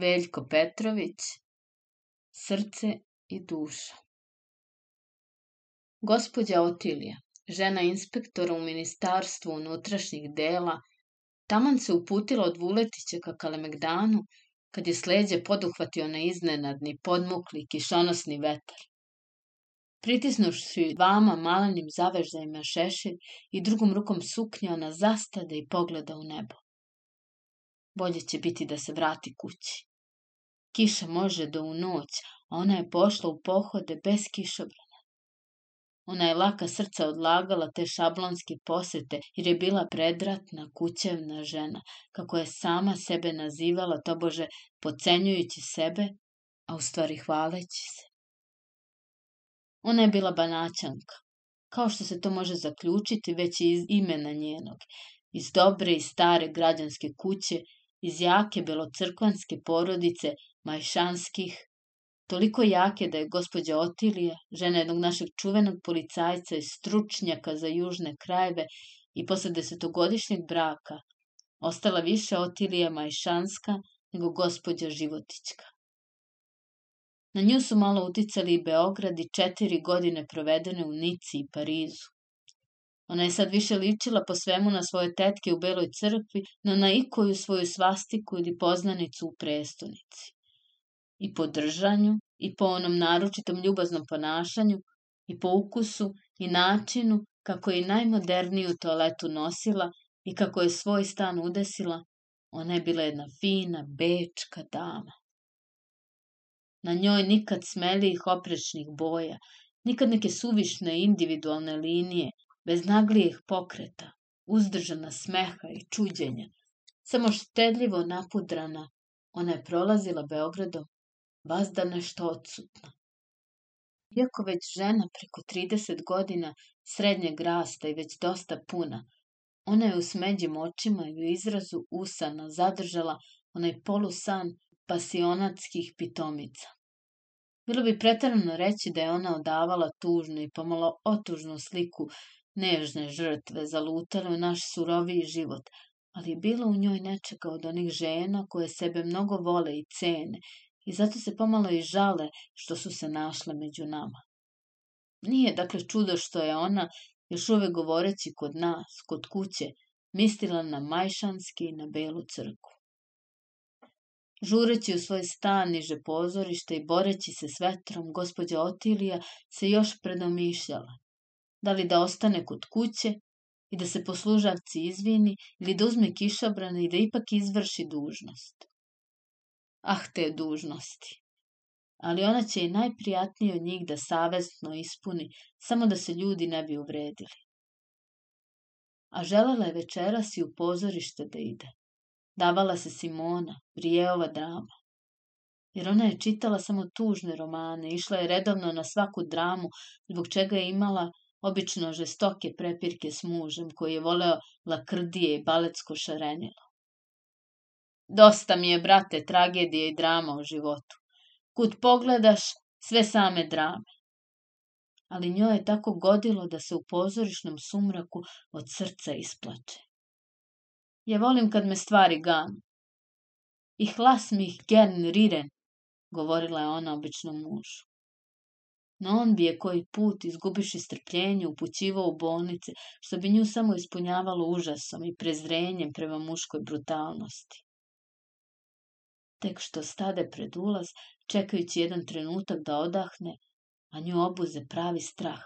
Veljko Petrović Srce i duša Gospođa Otilija, žena inspektora u Ministarstvu unutrašnjih dela, taman se uputila od Vuletića ka Kalemegdanu, kad je sleđe poduhvatio na iznenadni, podmukli, kišonosni vetar. Pritisnuši dvama malenim zavežajima šešir i drugom rukom suknja, ona zastade i pogleda u nebo. Bolje će biti da se vrati kući. Kiša može do u noć, a ona je pošla u pohode bez kišobrana. Ona je laka srca odlagala te šablonske posete jer je bila predratna, kućevna žena, kako je sama sebe nazivala, tobože pocenjujući sebe, a u stvari hvaleći se. Ona je bila banaćanka, kao što se to može zaključiti već iz imena njenog, iz dobre i stare građanske kuće, iz jake belocrkvanske porodice Majšanskih, toliko jake da je gospođa Otilija, žena jednog našeg čuvenog policajca i stručnjaka za južne krajeve i posle desetogodišnjeg braka, ostala više Otilija Majšanska nego gospođa Životićka. Na nju su malo uticali i Beograd i četiri godine provedene u Nici i Parizu. Ona je sad više ličila po svemu na svoje tetke u Beloj crkvi, no na ikoju svoju svastiku ili poznanicu u prestonici i po držanju, i po onom naročitom ljubaznom ponašanju, i po ukusu, i načinu kako je najmoderniju toaletu nosila i kako je svoj stan udesila, ona je bila jedna fina, bečka dama. Na njoj nikad smelijih oprečnih boja, nikad neke suvišne individualne linije, bez naglijih pokreta, uzdržana smeha i čuđenja, samo štedljivo napudrana, ona je prolazila Beogradom vazda nešto odsutna. Iako već žena preko 30 godina srednjeg rasta i već dosta puna, ona je u smeđim očima i u izrazu usana zadržala onaj polusan pasionatskih pitomica. Bilo bi pretarano reći da je ona odavala tužnu i pomalo otužnu sliku nežne žrtve zalutale u naš suroviji život, ali je bilo u njoj nečega od onih žena koje sebe mnogo vole i cene i zato se pomalo i žale što su se našle među nama. Nije dakle čudo što je ona, još uvek govoreći kod nas, kod kuće, mislila na Majšanski i na Belu crku. Žureći u svoj stan niže pozorište i boreći se s vetrom, gospođa Otilija se još predomišljala. Da li da ostane kod kuće i da se poslužavci izvini ili da uzme kišobrane i da ipak izvrši dužnost. Ah, te dužnosti. Ali ona će i najprijatnije od njih da savestno ispuni, samo da se ljudi ne bi uvredili. A želela je večeras i u pozorište da ide. Davala se Simona, Brijeova drama. Jer ona je čitala samo tužne romane, išla je redovno na svaku dramu, zbog čega je imala obično žestoke prepirke s mužem, koji je voleo lakrdije i baletsko šarenilo. Dosta mi je, brate, tragedije i drama u životu. Kud pogledaš, sve same drame. Ali njoj je tako godilo da se u pozorišnom sumraku od srca isplače. Ja volim kad me stvari ganu. I hlas mi ih gern riren, govorila je ona običnom mužu. No on bi je koji put, izgubiši strpljenje, upućivao u bolnice, što bi nju samo ispunjavalo užasom i prezrenjem prema muškoj brutalnosti tek što stade pred ulaz, čekajući jedan trenutak da odahne, a nju obuze pravi strah.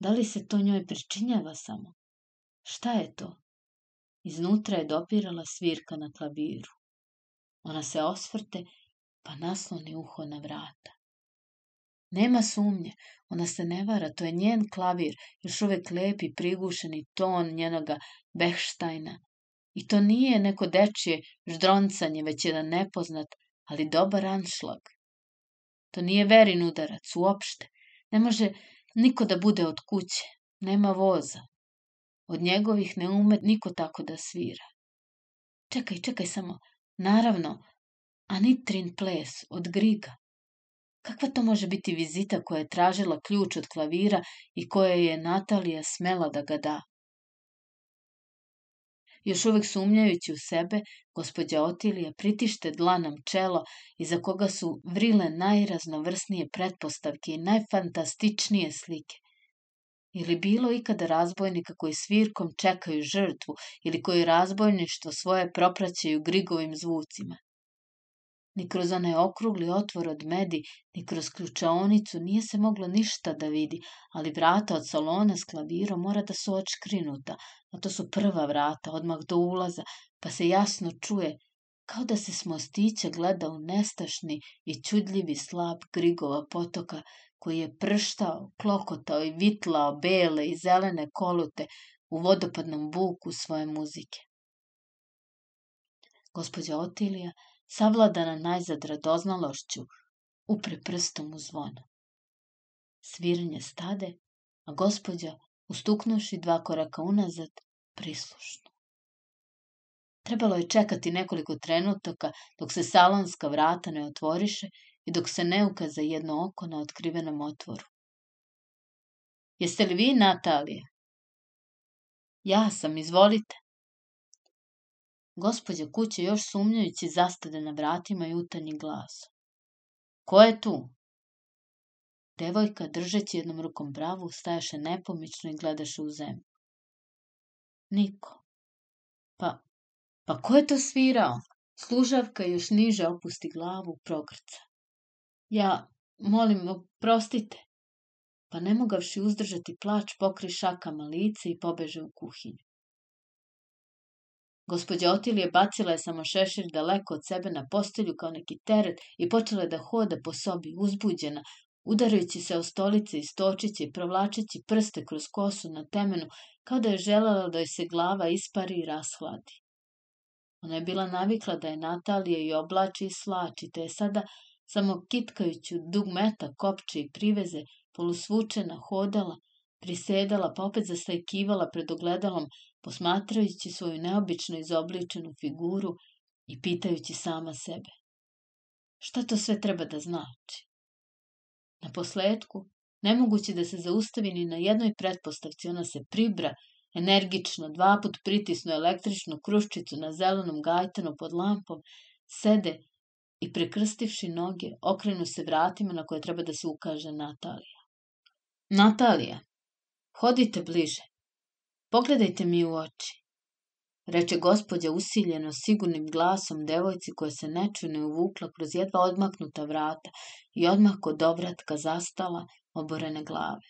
Da li se to njoj pričinjava samo? Šta je to? Iznutra je dopirala svirka na klaviru. Ona se osvrte, pa nasloni uho na vrata. Nema sumnje, ona se ne vara, to je njen klavir, još uvek lepi prigušeni ton njenoga Bechsteina, I to nije neko dečije ždroncanje, već jedan nepoznat, ali dobar anšlag. To nije verin udarac, uopšte. Ne može niko da bude od kuće. Nema voza. Od njegovih ne ume niko tako da svira. Čekaj, čekaj samo. Naravno, Anitrin ples od Griga. Kakva to može biti vizita koja je tražila ključ od klavira i koja je Natalija smela da ga da? Još uvek sumnjajući u sebe, gospođa Otilija pritište dlanom čelo iza koga su vrile najraznovrsnije pretpostavke i najfantastičnije slike. Ili bilo ikada razbojnika koji svirkom čekaju žrtvu ili koji razbojništvo svoje propraćaju grigovim zvucima. Ni kroz onaj okrugli otvor od medi, ni kroz ključaonicu nije se moglo ništa da vidi, ali vrata od salona s klavirom mora da su očkrinuta, a to su prva vrata, odmah do ulaza, pa se jasno čuje kao da se s mostića gleda u nestašni i čudljivi slab Grigova potoka, koji je prštao, klokotao i vitlao bele i zelene kolute u vodopadnom buku svoje muzike. Gospođa Otilija, savladana najzad radoznalošću, upre prstom u zvono. Sviranje stade, a gospođa, ustuknuši dva koraka unazad, prislušno. Trebalo je čekati nekoliko trenutaka dok se salonska vrata ne otvoriše i dok se ne ukaza jedno oko na otkrivenom otvoru. Jeste li vi, Natalija? Ja sam, izvolite. Gospodja kuće još sumnjajući zastade na vratima i utanji glas. Ko je tu? Devojka, držeći jednom rukom bravu, stajaše nepomično i gledaše u zemlju. Niko. Pa, pa ko je to svirao? Služavka još niže opusti glavu, progrca. Ja, molim, oprostite. Pa ne mogavši uzdržati plač, pokri šakama lice i pobeže u kuhinju. Gospođa Otilije bacila je samo šešir daleko od sebe na postelju kao neki teret i počela je da hoda po sobi, uzbuđena, udarajući se o stolice i stočiće i provlačeći prste kroz kosu na temenu, kao da je želela da joj se glava ispari i rashladi. Ona je bila navikla da je Natalija i oblači i slači, te je sada samo kitkajući dugmeta, kopče i priveze, polusvučena, hodala, prisedala, pa opet zastajkivala pred ogledalom, posmatrajući svoju neobično izobličenu figuru i pitajući sama sebe. Šta to sve treba da znači? Na posledku, nemoguće da se zaustavi ni na jednoj pretpostavci, ona se pribra, energično, dva put pritisnu električnu kruščicu na zelenom gajtanu pod lampom, sede i prekrstivši noge, okrenu se vratima na koje treba da se ukaže Natalija. Natalija, hodite bliže. Pogledajte mi u oči. Reče gospođa usiljeno sigurnim glasom devojci koja se nečujno uvukla kroz jedva odmaknuta vrata i odmah kod ovratka zastala oborene glave.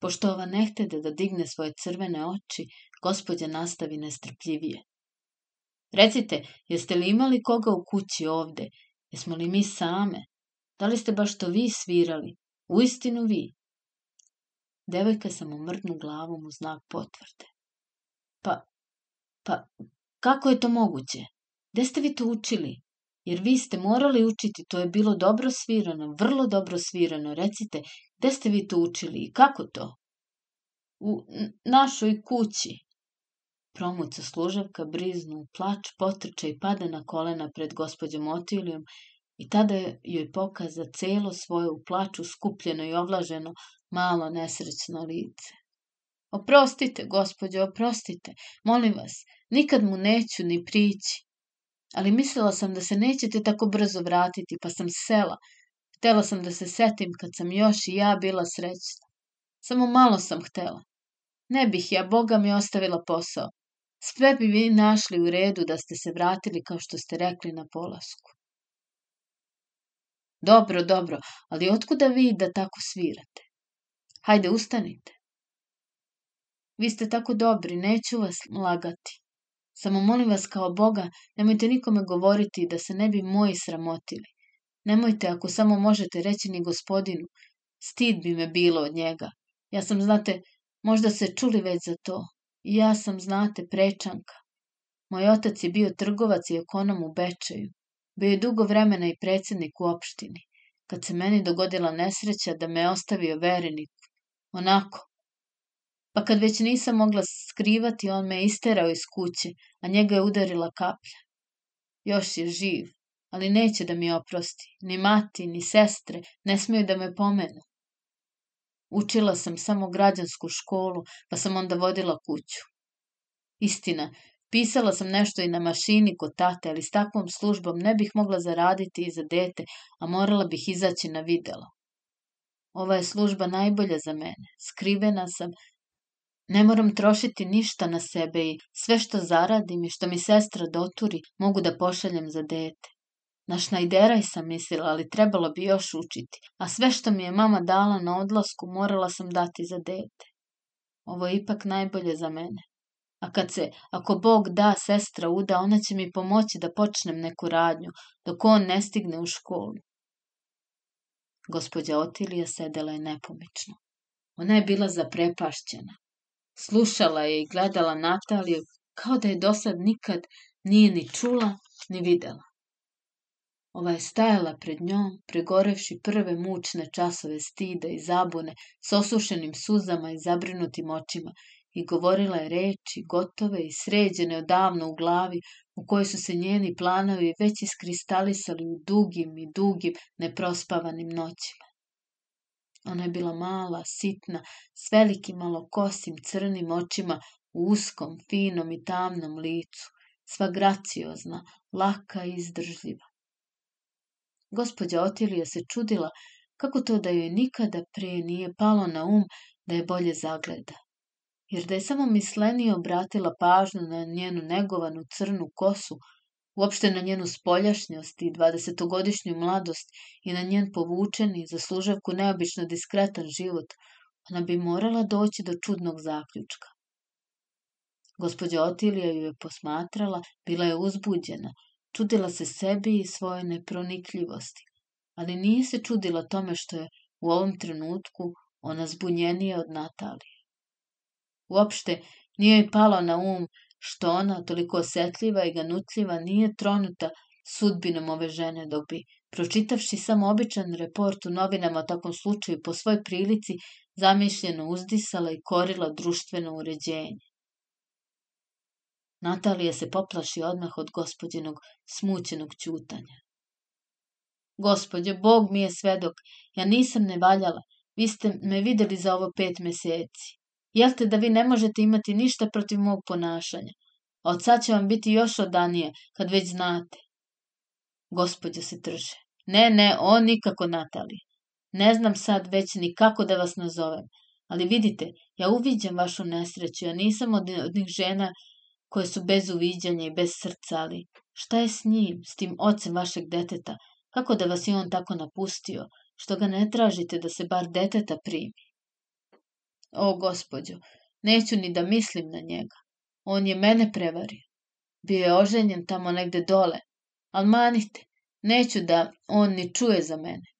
Pošto ova ne htede da digne svoje crvene oči, gospođa nastavi nestrpljivije. Recite, jeste li imali koga u kući ovde? Jesmo li mi same? Da li ste baš to vi svirali? Uistinu vi? Devojka samo mrdnu glavom u znak potvrde. Pa, pa, kako je to moguće? Gde ste vi to učili? Jer vi ste morali učiti, to je bilo dobro svirano, vrlo dobro svirano. Recite, gde ste vi to učili i kako to? U našoj kući, Promuca služavka briznu plač, potrče i pada na kolena pred gospođom Otilijom i tada joj pokaza celo svoje u plaču skupljeno i ovlaženo malo nesrećno lice. Oprostite, gospođo, oprostite, molim vas, nikad mu neću ni prići. Ali mislila sam da se nećete tako brzo vratiti, pa sam sela. Htela sam da se setim kad sam još i ja bila srećna. Samo malo sam htela. Ne bih ja, Boga mi ostavila posao. Sve bi vi našli u redu da ste se vratili kao što ste rekli na polasku. Dobro, dobro, ali otkuda vi da tako svirate? Hajde, ustanite. Vi ste tako dobri, neću vas lagati. Samo molim vas kao Boga, nemojte nikome govoriti da se ne bi moji sramotili. Nemojte ako samo možete reći ni gospodinu. Stid bi me bilo od njega. Ja sam, znate, možda se čuli već za to, I ja sam, znate, prečanka. Moj otac je bio trgovac i ekonom u Bečeju. Bio je dugo vremena i predsednik u opštini. Kad se meni dogodila nesreća da me ostavio verenik. Onako. Pa kad već nisam mogla skrivati, on me isterao iz kuće, a njega je udarila kaplja. Još je živ, ali neće da mi oprosti. Ni mati, ni sestre ne smeju da me pomenu. Učila sam samo građansku školu, pa sam onda vodila kuću. Istina, Pisala sam nešto i na mašini kod tate, ali s takvom službom ne bih mogla zaraditi i za dete, a morala bih izaći na videlo. Ova je služba najbolja za mene. Skrivena sam, ne moram trošiti ništa na sebe i sve što zaradim i što mi sestra doturi mogu da pošaljem za dete. Na šnajderaj sam mislila, ali trebalo bi još učiti, a sve što mi je mama dala na odlasku morala sam dati za dete. Ovo je ipak najbolje za mene. A kad se, ako Bog da, sestra uda, ona će mi pomoći da počnem neku radnju, dok on ne stigne u školu. Gospodja Otilija sedela je nepomično. Ona je bila zaprepašćena. Slušala je i gledala Nataliju kao da je do sad nikad nije ni čula, ni videla. Ova je stajala pred njom, pregorevši prve mučne časove stida i zabune, s osušenim suzama i zabrinutim očima, i govorila je reči, gotove i sređene odavno u glavi, u kojoj su se njeni planovi već iskristalisali u dugim i dugim neprospavanim noćima. Ona je bila mala, sitna, s velikim malokosim crnim očima, u uskom, finom i tamnom licu, sva graciozna, laka i izdržljiva. Gospođa Otilija se čudila kako to da joj nikada prije nije palo na um da je bolje zagleda jer da je samo mislenije obratila pažnju na njenu negovanu crnu kosu, uopšte na njenu spoljašnjost i dvadesetogodišnju mladost i na njen povučeni, za služavku neobično diskretan život, ona bi morala doći do čudnog zaključka. Gospođa Otilija ju je posmatrala, bila je uzbuđena, čudila se sebi i svoje nepronikljivosti, ali nije se čudila tome što je u ovom trenutku ona zbunjenija od Natalije. Uopšte nije joj palo na um što ona, toliko osetljiva i ganutljiva, nije tronuta sudbinom ove žene, dok bi, pročitavši samo običan report u novinama o takvom slučaju, po svoj prilici zamišljeno uzdisala i korila društveno uređenje. Natalija se poplaši odmah od gospodinog smućenog ćutanja. Gospodje, Bog mi je svedok, ja nisam nevaljala, vi ste me videli za ovo pet meseci. Jel te da vi ne možete imati ništa protiv mog ponašanja? A od sad će vam biti još odanije, kad već znate. Gospodja se trže. Ne, ne, on nikako Natali. Ne znam sad već ni kako da vas nazovem. Ali vidite, ja uviđam vašu nesreću, ja nisam od onih žena koje su bez uviđanja i bez srca, ali šta je s njim, s tim ocem vašeg deteta? Kako da vas je on tako napustio, što ga ne tražite da se bar deteta primi? O, gospođo, neću ni da mislim na njega. On je mene prevario. Bio je oženjen tamo negde dole. Al manite, neću da on ni čuje za mene.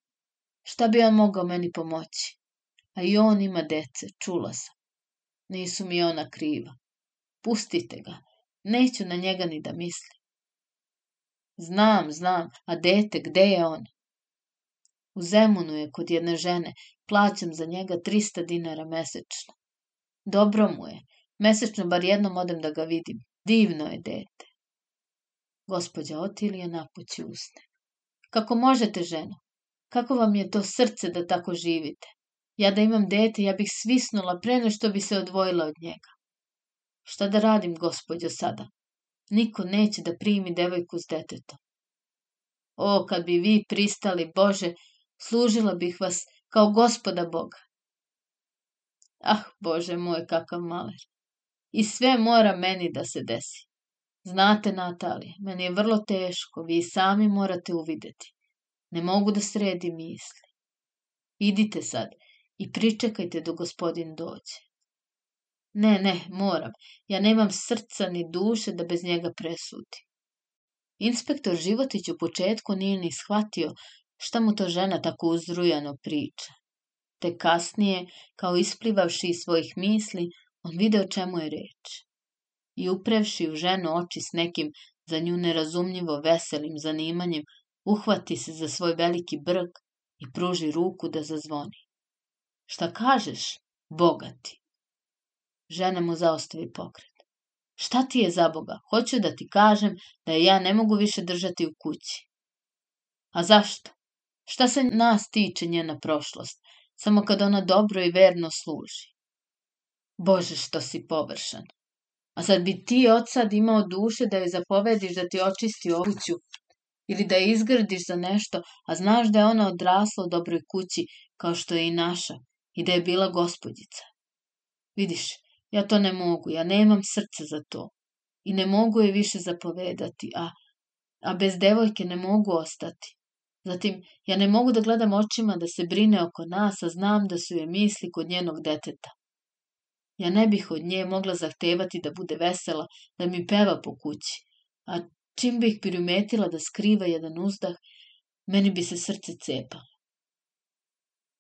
Šta bi on mogao meni pomoći? A i on ima dece, čula sam. Nisu mi ona kriva. Pustite ga. Neću na njega ni da mislim. Znam, znam, a dete, gde je on? U Zemunu je kod jedne žene, plaćam za njega 300 dinara mesečno. Dobro mu je, mesečno bar jednom odem da ga vidim. Divno je dete. Gospodja Otilija napući usne. Kako možete, ženo? Kako vam je to srce da tako živite? Ja da imam dete, ja bih svisnula pre što bi se odvojila od njega. Šta da radim, gospođo, sada? Niko neće da primi devojku s detetom. O, kad bi vi pristali, Bože, služila bih vas kao gospoda Boga. Ah, Bože moj, kakav maler. I sve mora meni da se desi. Znate, Natalija, meni je vrlo teško, vi sami morate uvideti. Ne mogu da sredim misli. Idite sad i pričekajte do gospodin dođe. Ne, ne, moram. Ja nemam srca ni duše da bez njega presudim. Inspektor Životić u početku nije ni shvatio šta mu to žena tako uzrujano priča. Te kasnije, kao isplivavši iz svojih misli, on vide o čemu je reč. I uprevši u ženu oči s nekim za nju nerazumljivo veselim zanimanjem, uhvati se za svoj veliki brk i pruži ruku da zazvoni. Šta kažeš, bogati? Žena mu zaostavi pokret. Šta ti je za Boga? Hoću da ti kažem da ja ne mogu više držati u kući. A zašto? Šta se nas tiče njena prošlost, samo kad ona dobro i verno služi. Bože, što si površan. A sad bi ti od sad imao duše da joj zapovediš da ti očisti obuću ili da je izgradiš za nešto, a znaš da je ona odrasla u dobroj kući kao što je i naša i da je bila gospodjica. Vidiš, ja to ne mogu, ja nemam srce za to i ne mogu je više zapovedati, a, a bez devojke ne mogu ostati. Zatim, ja ne mogu da gledam očima da se brine oko nas, a znam da su je misli kod njenog deteta. Ja ne bih od nje mogla zahtevati da bude vesela, da mi peva po kući, a čim bih primetila da skriva jedan uzdah, meni bi se srce cepalo.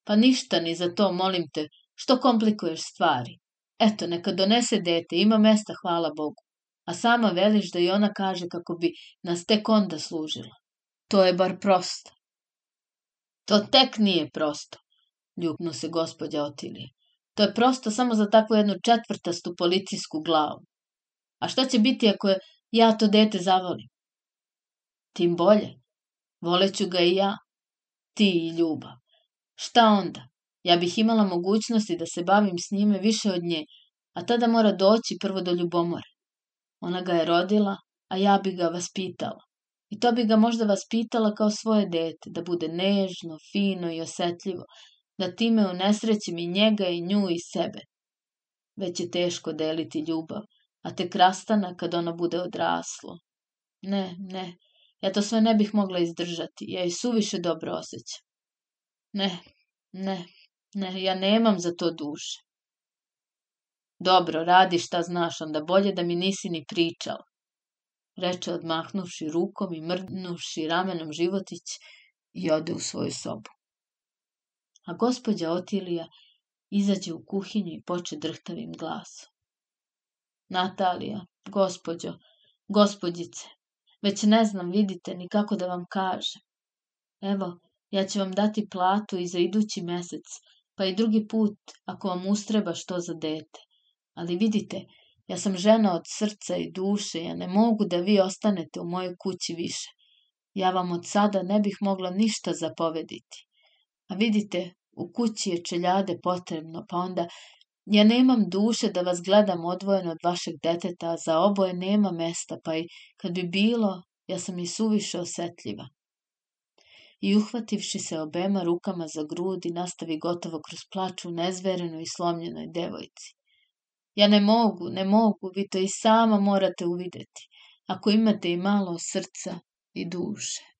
Pa ništa ni za to, molim te, što komplikuješ stvari. Eto, neka donese dete, ima mesta, hvala Bogu. A sama veliš da i ona kaže kako bi nas tek onda služila. To je bar prosto. To tek nije prosto, ljupnu se gospođa Otilije. To je prosto samo za takvu jednu četvrtastu policijsku glavu. A šta će biti ako je ja to dete zavolim? Tim bolje. Voleću ga i ja. Ti i ljubav. Šta onda? Ja bih imala mogućnosti da se bavim s njime više od nje, a tada mora doći prvo do ljubomore. Ona ga je rodila, a ja bi ga vaspitala. I to bi ga možda vaspitala kao svoje dete, da bude nežno, fino i osetljivo, da time unesrećim i njega i nju i sebe. Već je teško deliti ljubav, a te krastana kad ona bude odraslo. Ne, ne, ja to sve ne bih mogla izdržati, ja i suviše dobro osjećam. Ne, ne, ne, ja nemam za to duše. Dobro, radi šta znaš, onda bolje da mi nisi ni pričala. Reče odmahnuvši rukom i mrdnuši ramenom životić i ode u svoju sobu a gospođa Otilija izađe u kuhinju i poče drhtavim glasom. Natalija, gospođo, gospođice, već ne znam, vidite, ni kako da vam kažem. Evo, ja ću vam dati platu i za idući mesec, pa i drugi put, ako vam ustreba što za dete. Ali vidite, ja sam žena od srca i duše, ja ne mogu da vi ostanete u mojoj kući više. Ja vam od sada ne bih mogla ništa zapovediti. A vidite, u kući je čeljade potrebno, pa onda ja nemam duše da vas gledam odvojeno od vašeg deteta, a za oboje nema mesta, pa i kad bi bilo, ja sam i suviše osetljiva. I uhvativši se obema rukama za grudi, nastavi gotovo kroz plaču nezverenoj i slomljenoj devojci. Ja ne mogu, ne mogu, vi to i sama morate uvideti, ako imate i malo srca i duše.